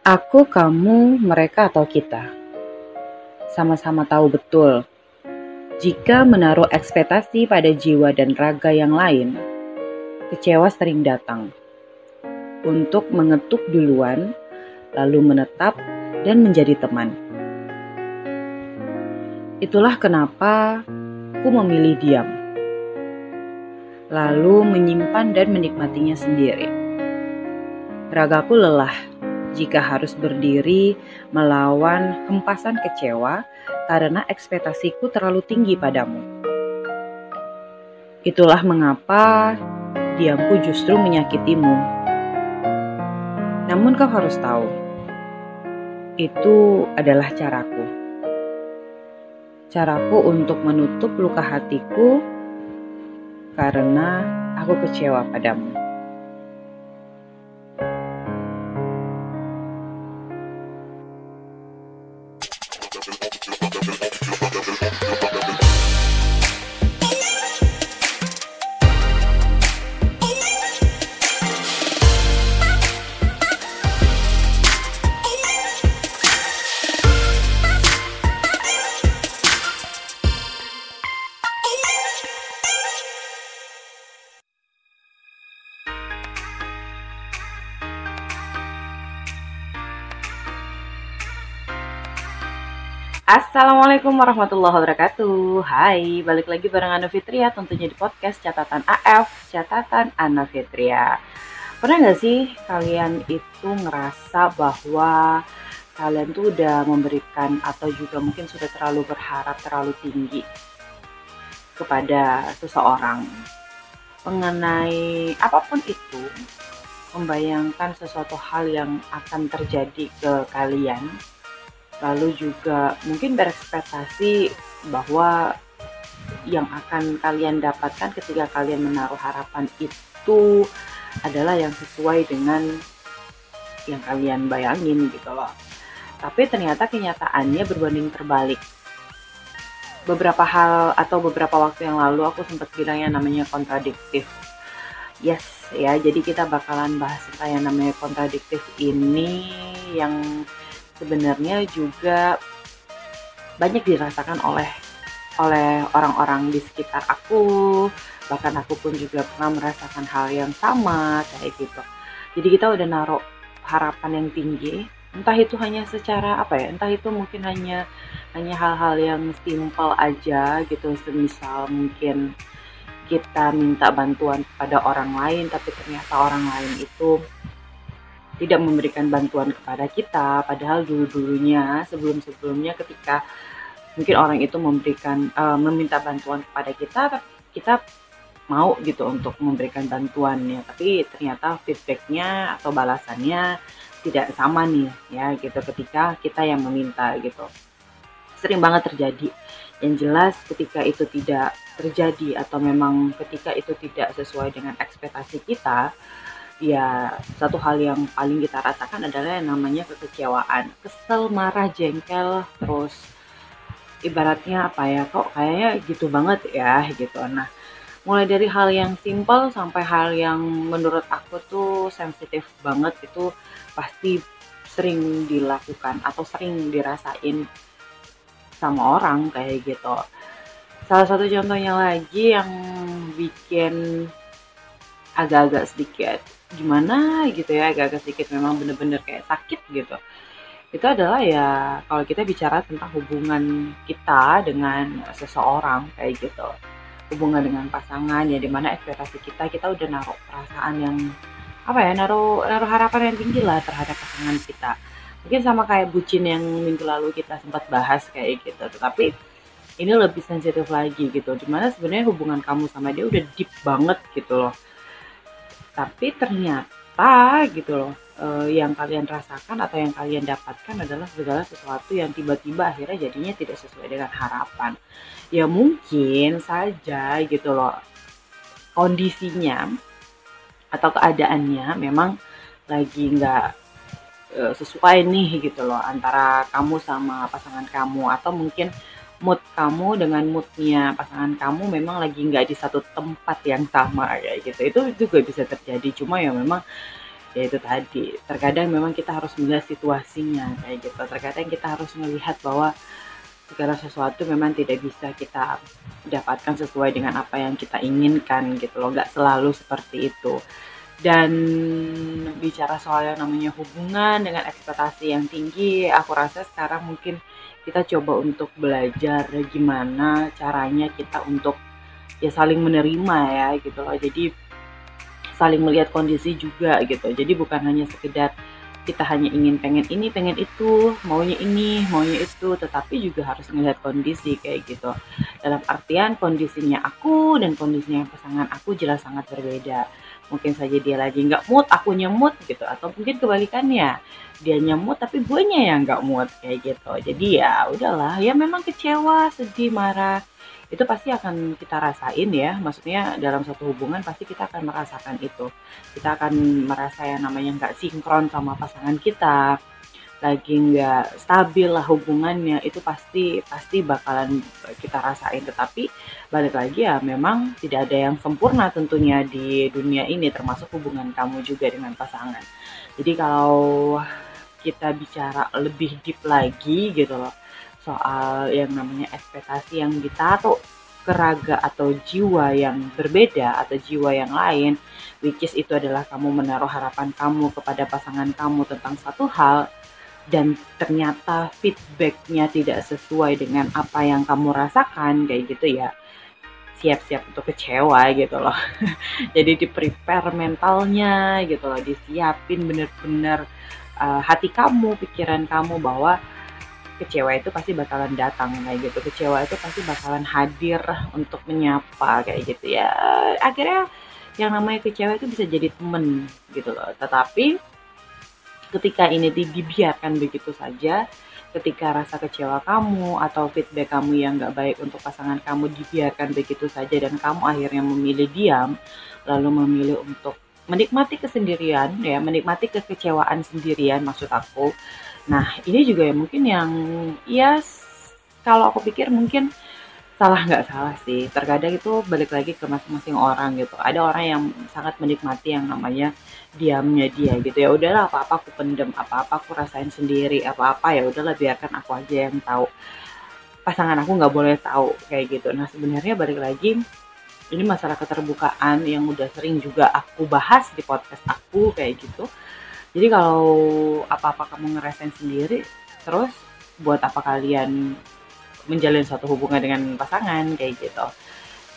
Aku, kamu, mereka, atau kita. Sama-sama tahu betul, jika menaruh ekspektasi pada jiwa dan raga yang lain, kecewa sering datang. Untuk mengetuk duluan, lalu menetap dan menjadi teman. Itulah kenapa aku memilih diam, lalu menyimpan dan menikmatinya sendiri. Ragaku lelah jika harus berdiri melawan hempasan kecewa karena ekspektasiku terlalu tinggi padamu. Itulah mengapa diamku justru menyakitimu. Namun kau harus tahu, itu adalah caraku. Caraku untuk menutup luka hatiku karena aku kecewa padamu. Assalamualaikum warahmatullahi wabarakatuh. Hai, balik lagi bareng Ana Fitria Tentunya di podcast Catatan AF Catatan Ana Fitria. Pernah gak sih kalian itu ngerasa bahwa Kalian tuh udah memberikan Atau juga mungkin sudah terlalu berharap Terlalu tinggi Kepada seseorang? Mengenai apa pun itu Membayangkan sesuatu hal yang akan terjadi ke kalian lalu juga mungkin berekspektasi bahwa yang akan kalian dapatkan ketika kalian menaruh harapan itu adalah yang sesuai dengan yang kalian bayangin gitu loh. Tapi ternyata kenyataannya berbanding terbalik. Beberapa hal atau beberapa waktu yang lalu aku sempat bilang yang namanya kontradiktif. Yes, ya. Jadi kita bakalan bahas tentang yang namanya kontradiktif ini yang sebenarnya juga banyak dirasakan oleh oleh orang-orang di sekitar aku. Bahkan aku pun juga pernah merasakan hal yang sama kayak gitu. Jadi kita udah naruh harapan yang tinggi. Entah itu hanya secara apa ya entah itu mungkin hanya hanya hal-hal yang simpel aja gitu. Semisal mungkin kita minta bantuan kepada orang lain tapi ternyata orang lain itu tidak memberikan bantuan kepada kita padahal dulu-dulunya sebelum-sebelumnya ketika mungkin orang itu memberikan uh, meminta bantuan kepada kita kita mau gitu untuk memberikan bantuannya tapi ternyata feedbacknya atau balasannya tidak sama nih ya gitu. Ketika kita yang meminta gitu. Sering banget terjadi. Yang jelas ketika itu tidak terjadi atau memang ketika itu tidak sesuai dengan ekspektasi kita ya satu hal yang paling kita rasakan adalah yang namanya kekecewaan. Kesel marah jengkel terus ibaratnya apa ya kok kayaknya gitu banget ya gitu. Nah mulai dari hal yang simpel sampai hal yang menurut aku tuh sensitif banget itu pasti sering dilakukan atau sering dirasain sama orang kayak gitu. Salah satu contohnya lagi yang bikin agak-agak sedikit gimana gitu ya agak-agak sedikit memang bener-bener kayak sakit gitu. Itu adalah ya kalau kita bicara tentang hubungan kita dengan seseorang kayak gitu. Hubungan dengan pasangan ya di mana ekspektasi kita kita udah naruh perasaan yang apa ya naruh naruh harapan yang tinggi lah terhadap pasangan kita. Mungkin sama kayak bucin yang minggu lalu kita sempat bahas kayak gitu. Tetapi ini lebih sensitif lagi gitu. Di mana sebenarnya hubungan kamu sama dia udah deep banget gitu loh tapi ternyata gitu loh uh, yang kalian rasakan atau yang kalian dapatkan adalah segala sesuatu yang tiba-tiba akhirnya jadinya tidak sesuai dengan harapan. Ya mungkin saja gitu loh kondisinya atau keadaannya memang lagi nggak uh, sesuai nih gitu loh antara kamu sama pasangan kamu. Atau mungkin mood kamu dengan moodnya pasangan kamu memang lagi nggak di satu tempat yang sama kayak gitu. Itu juga bisa terjadi. Cuma ya memang ya itu tadi. Terkadang memang kita harus melihat situasinya kayak gitu. Terkadang kita harus melihat bahwa segala sesuatu memang tidak bisa kita dapatkan sesuai dengan apa yang kita inginkan gitu loh. Nggak selalu seperti itu. Dan bicara soal yang namanya hubungan dengan ekspektasi yang tinggi aku rasa sekarang mungkin kita coba untuk belajar gimana caranya kita untuk ya saling menerima ya gitu loh. Jadi saling melihat kondisi juga gitu. Jadi bukan hanya sekedar kita hanya ingin pengen ini pengen itu maunya ini maunya itu tetapi juga harus melihat kondisi kayak gitu. Dalam artian kondisinya aku dan kondisinya pasangan aku jelas sangat berbeda mungkin saja dia lagi nggak mood aku nyemut gitu. Atau mungkin kebalikannya dia nyemut tapi gue nya yang nggak mood kayak gitu. Jadi ya udahlah ya memang kecewa sedih marah. Itu pasti akan kita rasain ya. Maksudnya dalam satu hubungan pasti kita akan merasakan itu. Kita akan merasa yang namanya nggak sinkron sama pasangan kita lagi nggak stabil lah hubungannya itu pasti pasti bakalan kita rasain. Tetapi balik lagi ya memang tidak ada yang sempurna tentunya di dunia ini termasuk hubungan kamu juga dengan pasangan. Jadi kalau kita bicara lebih deep lagi gitu loh soal yang namanya ekspektasi yang ditaruh keraga atau jiwa yang berbeda atau jiwa yang lain which is itu adalah kamu menaruh harapan kamu kepada pasangan kamu tentang satu hal dan ternyata feedbacknya tidak sesuai dengan apa yang kamu rasakan kayak gitu ya. Siap-siap untuk kecewa gitu loh. Jadi di prepare mentalnya gitu loh. Disiapin bener-bener uh, hati kamu pikiran kamu bahwa kecewa itu pasti bakalan datang kayak gitu. Kecewa itu pasti bakalan hadir untuk menyapa kayak gitu ya. Akhirnya yang namanya kecewa itu bisa jadi temen gitu loh. Tetapi ketika ini dibiarkan begitu saja ketika rasa kecewa kamu atau feedback kamu yang gak baik untuk pasangan kamu dibiarkan begitu saja dan kamu akhirnya memilih diam lalu memilih untuk menikmati kesendirian ya menikmati kekecewaan sendirian maksud aku. Nah ini juga ya mungkin yang ya kalau aku pikir mungkin salah nggak salah sih. Terkadang itu balik lagi ke masing-masing orang gitu. Ada orang yang sangat menikmati yang namanya diamnya dia gitu. Ya udahlah apa-apa aku pendem apa-apa aku rasain sendiri apa-apa ya udahlah biarkan aku aja yang tahu. Pasangan aku nggak boleh tahu kayak gitu. Nah sebenarnya balik lagi ini masalah keterbukaan yang udah sering juga aku bahas di podcast aku kayak gitu. Jadi kalau apa-apa kamu ngerasain sendiri terus buat apa kalian menjalin suatu hubungan dengan pasangan kayak gitu.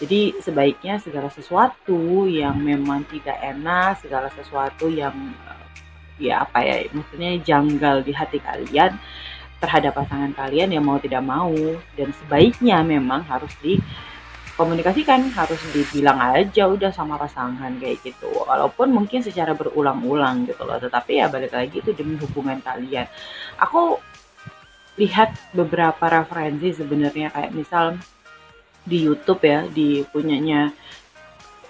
Jadi sebaiknya segala sesuatu yang memang tidak enak, segala sesuatu yang ya apa ya, maksudnya janggal di hati kalian terhadap pasangan kalian yang mau tidak mau. Dan sebaiknya memang harus di komunikasikan harus dibilang aja udah sama pasangan kayak gitu. Walaupun mungkin secara berulang-ulang gitu loh tetapi ya balik lagi itu demi hubungan kalian. Aku lihat beberapa referensi sebenarnya. Kayak misal di YouTube ya di punyanya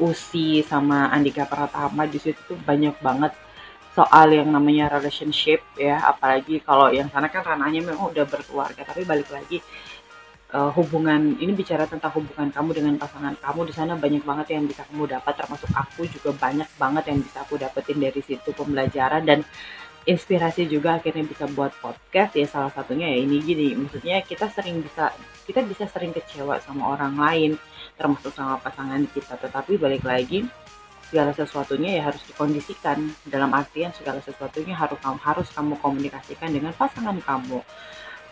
Usi sama Andika Pratama di situ tuh banyak banget soal yang namanya relationship ya. Apalagi kalau yang sana kan ranahnya memang udah berkeluarga tapi balik lagi uh, hubungan ini bicara tentang hubungan kamu dengan pasangan kamu. Di sana banyak banget yang bisa kamu dapat termasuk aku juga banyak banget yang bisa aku dapetin dari situ pembelajaran. Dan inspirasi juga akhirnya bisa buat podcast ya salah satunya ya ini gini. Maksudnya kita sering bisa kita bisa sering kecewa sama orang lain termasuk sama pasangan kita. Tetapi balik lagi segala sesuatunya ya harus dikondisikan. Dalam artian segala sesuatunya harus kamu harus kamu komunikasikan dengan pasangan kamu.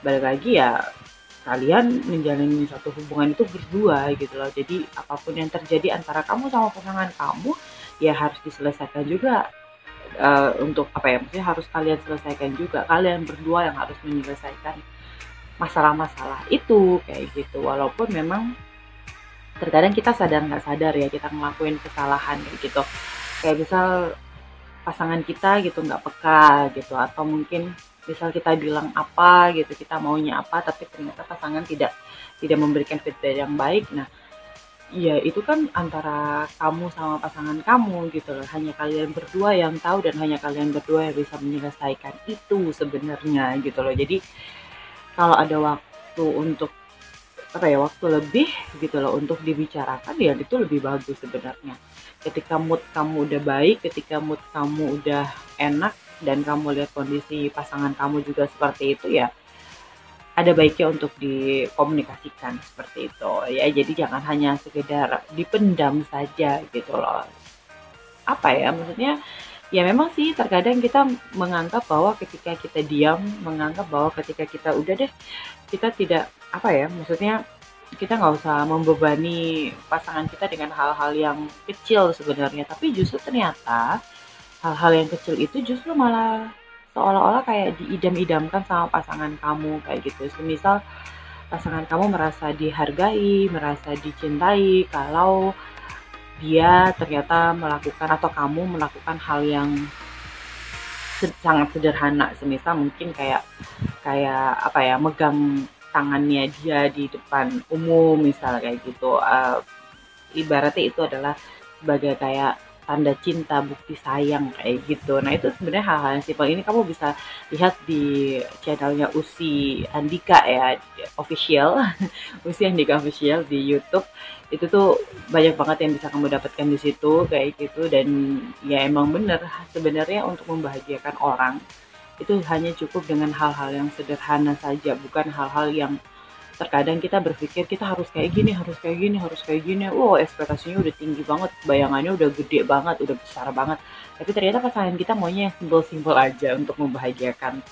Balik lagi ya kalian menjalani satu hubungan itu berdua gitu loh. Jadi apa pun yang terjadi antara kamu sama pasangan kamu ya harus diselesaikan juga uh, untuk apa ya maksudnya harus kalian selesaikan juga kalian berdua yang harus menyelesaikan masalah-masalah itu kayak gitu. Walaupun memang terkadang kita sadar nggak sadar ya kita ngelakuin kesalahan kayak gitu. Kayak misal pasangan kita gitu nggak peka gitu atau mungkin misal kita bilang apa gitu kita maunya apa tapi ternyata pasangan tidak tidak memberikan feedback yang baik. Nah Iya, itu kan antara kamu sama pasangan kamu gitu loh. Hanya kalian berdua yang tahu dan hanya kalian berdua yang bisa menyelesaikan itu sebenarnya gitu loh. Jadi kalau ada waktu untuk apa ya waktu lebih gitu loh untuk dibicarakan ya itu lebih bagus sebenarnya ketika mood kamu udah baik ketika mood kamu udah enak dan kamu lihat kondisi pasangan kamu juga seperti itu ya ada baiknya untuk dikomunikasikan seperti itu. Ya jadi jangan hanya sekedar dipendam saja gitu loh. Apa ya maksudnya? Ya memang sih terkadang kita menganggap bahwa ketika kita diam menganggap bahwa ketika kita udah deh kita tidak apa ya maksudnya kita nggak usah membebani pasangan kita dengan hal-hal yang kecil sebenarnya. Tapi justru ternyata hal-hal yang kecil itu justru malah seolah-olah kayak diidam-idamkan sama pasangan kamu kayak gitu. Semisal pasangan kamu merasa dihargai, merasa dicintai kalau dia ternyata melakukan atau kamu melakukan hal yang sangat sederhana semisal mungkin kayak kayak apa ya megang tangannya dia di depan umum misal kayak gitu uh, ibaratnya itu adalah sebagai kayak tanda cinta, bukti sayang kayak gitu. Nah itu sebenarnya hal-hal yang simpel ini kamu bisa lihat di channelnya Usi Andika ya official, Usi Andika official di YouTube. Itu tuh banyak banget yang bisa kamu dapatkan di situ kayak gitu dan ya emang bener sebenarnya untuk membahagiakan orang itu hanya cukup dengan hal-hal yang sederhana saja, bukan hal-hal yang terkadang kita berpikir kita harus kayak gini harus kayak gini harus kayak gini. Wow ekspektasinya udah tinggi banget bayangannya udah gede banget udah besar banget. Tapi ternyata pasangan kita maunya yang simple-simple aja untuk membahagiakan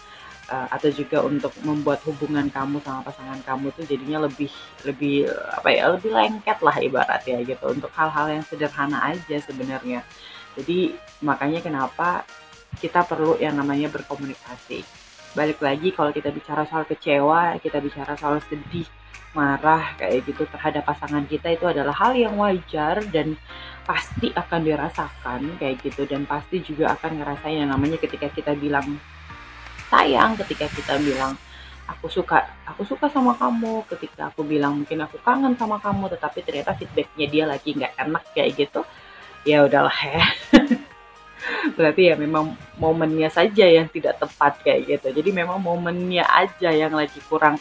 uh, atau juga untuk membuat hubungan kamu sama pasangan kamu tuh jadinya lebih lebih apa ya lebih lengket lah ibarat ya gitu. Untuk hal-hal yang sederhana aja sebenarnya. Jadi makanya kenapa kita perlu yang namanya berkomunikasi balik lagi kalau kita bicara soal kecewa, kita bicara soal sedih, marah kayak gitu terhadap pasangan kita itu adalah hal yang wajar dan pasti akan dirasakan kayak gitu. Dan pasti juga akan ngerasain yang namanya ketika kita bilang sayang, ketika kita bilang aku suka aku suka sama kamu ketika aku bilang mungkin aku kangen sama kamu tetapi ternyata feedbacknya dia lagi nggak enak kayak gitu ya udahlah ya berarti ya memang momennya saja yang tidak tepat kayak gitu. Jadi memang momennya aja yang lagi kurang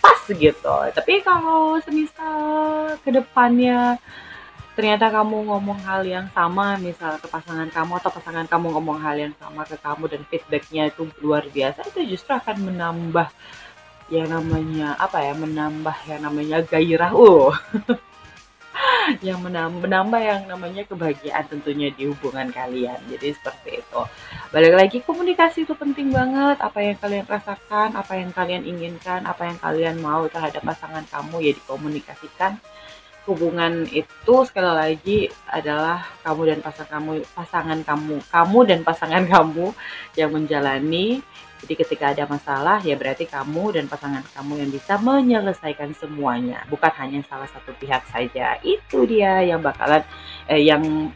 pas gitu. Tapi kalau semisal ke depannya ternyata kamu ngomong hal yang sama misal ke pasangan kamu atau pasangan kamu ngomong hal yang sama ke kamu dan feedbacknya itu luar biasa itu justru akan menambah yang namanya apa ya menambah yang namanya gairah. Uh yang menambah, yang namanya kebahagiaan tentunya di hubungan kalian. Jadi seperti itu. Balik lagi komunikasi itu penting banget. Apa yang kalian rasakan, apa yang kalian inginkan, apa yang kalian mau terhadap pasangan kamu ya dikomunikasikan. Hubungan itu sekali lagi adalah kamu dan pasangan kamu, pasangan kamu, kamu dan pasangan kamu yang menjalani jadi ketika ada masalah ya berarti kamu dan pasangan kamu yang bisa menyelesaikan semuanya, bukan hanya salah satu pihak saja. Itu dia yang bakalan eh, yang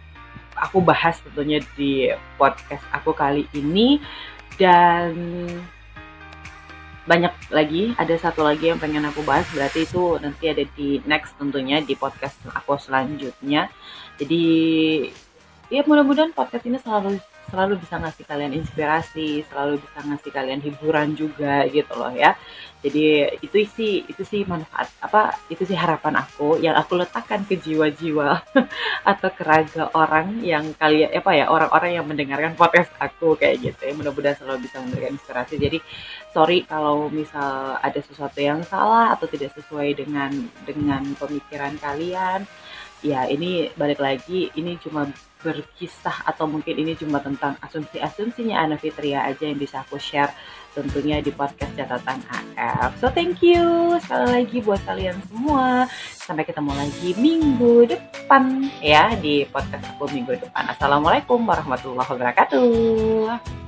aku bahas tentunya di podcast aku kali ini. Dan banyak lagi. Ada satu lagi yang pengen aku bahas. Berarti itu nanti ada di next tentunya di podcast aku selanjutnya. Jadi ya mudah-mudahan podcast ini selalu selalu bisa ngasih kalian inspirasi, selalu bisa ngasih kalian hiburan juga gitu loh ya. Jadi itu sih itu sih manfaat apa itu sih harapan aku yang aku letakkan ke jiwa-jiwa atau ke raga orang yang kalian apa ya orang-orang yang mendengarkan podcast aku kayak gitu ya. Mudah-mudahan selalu bisa memberikan inspirasi. Jadi sorry kalau misal ada sesuatu yang salah atau tidak sesuai dengan dengan pemikiran kalian. Ya ini balik lagi ini cuma berkisah atau mungkin ini cuma tentang asumsi-asumsinya Ana Fitria aja yang bisa aku share tentunya di podcast catatan AF. So thank you sekali lagi buat kalian semua. Sampai ketemu lagi minggu depan ya di podcast aku minggu depan. Assalamualaikum warahmatullahi wabarakatuh.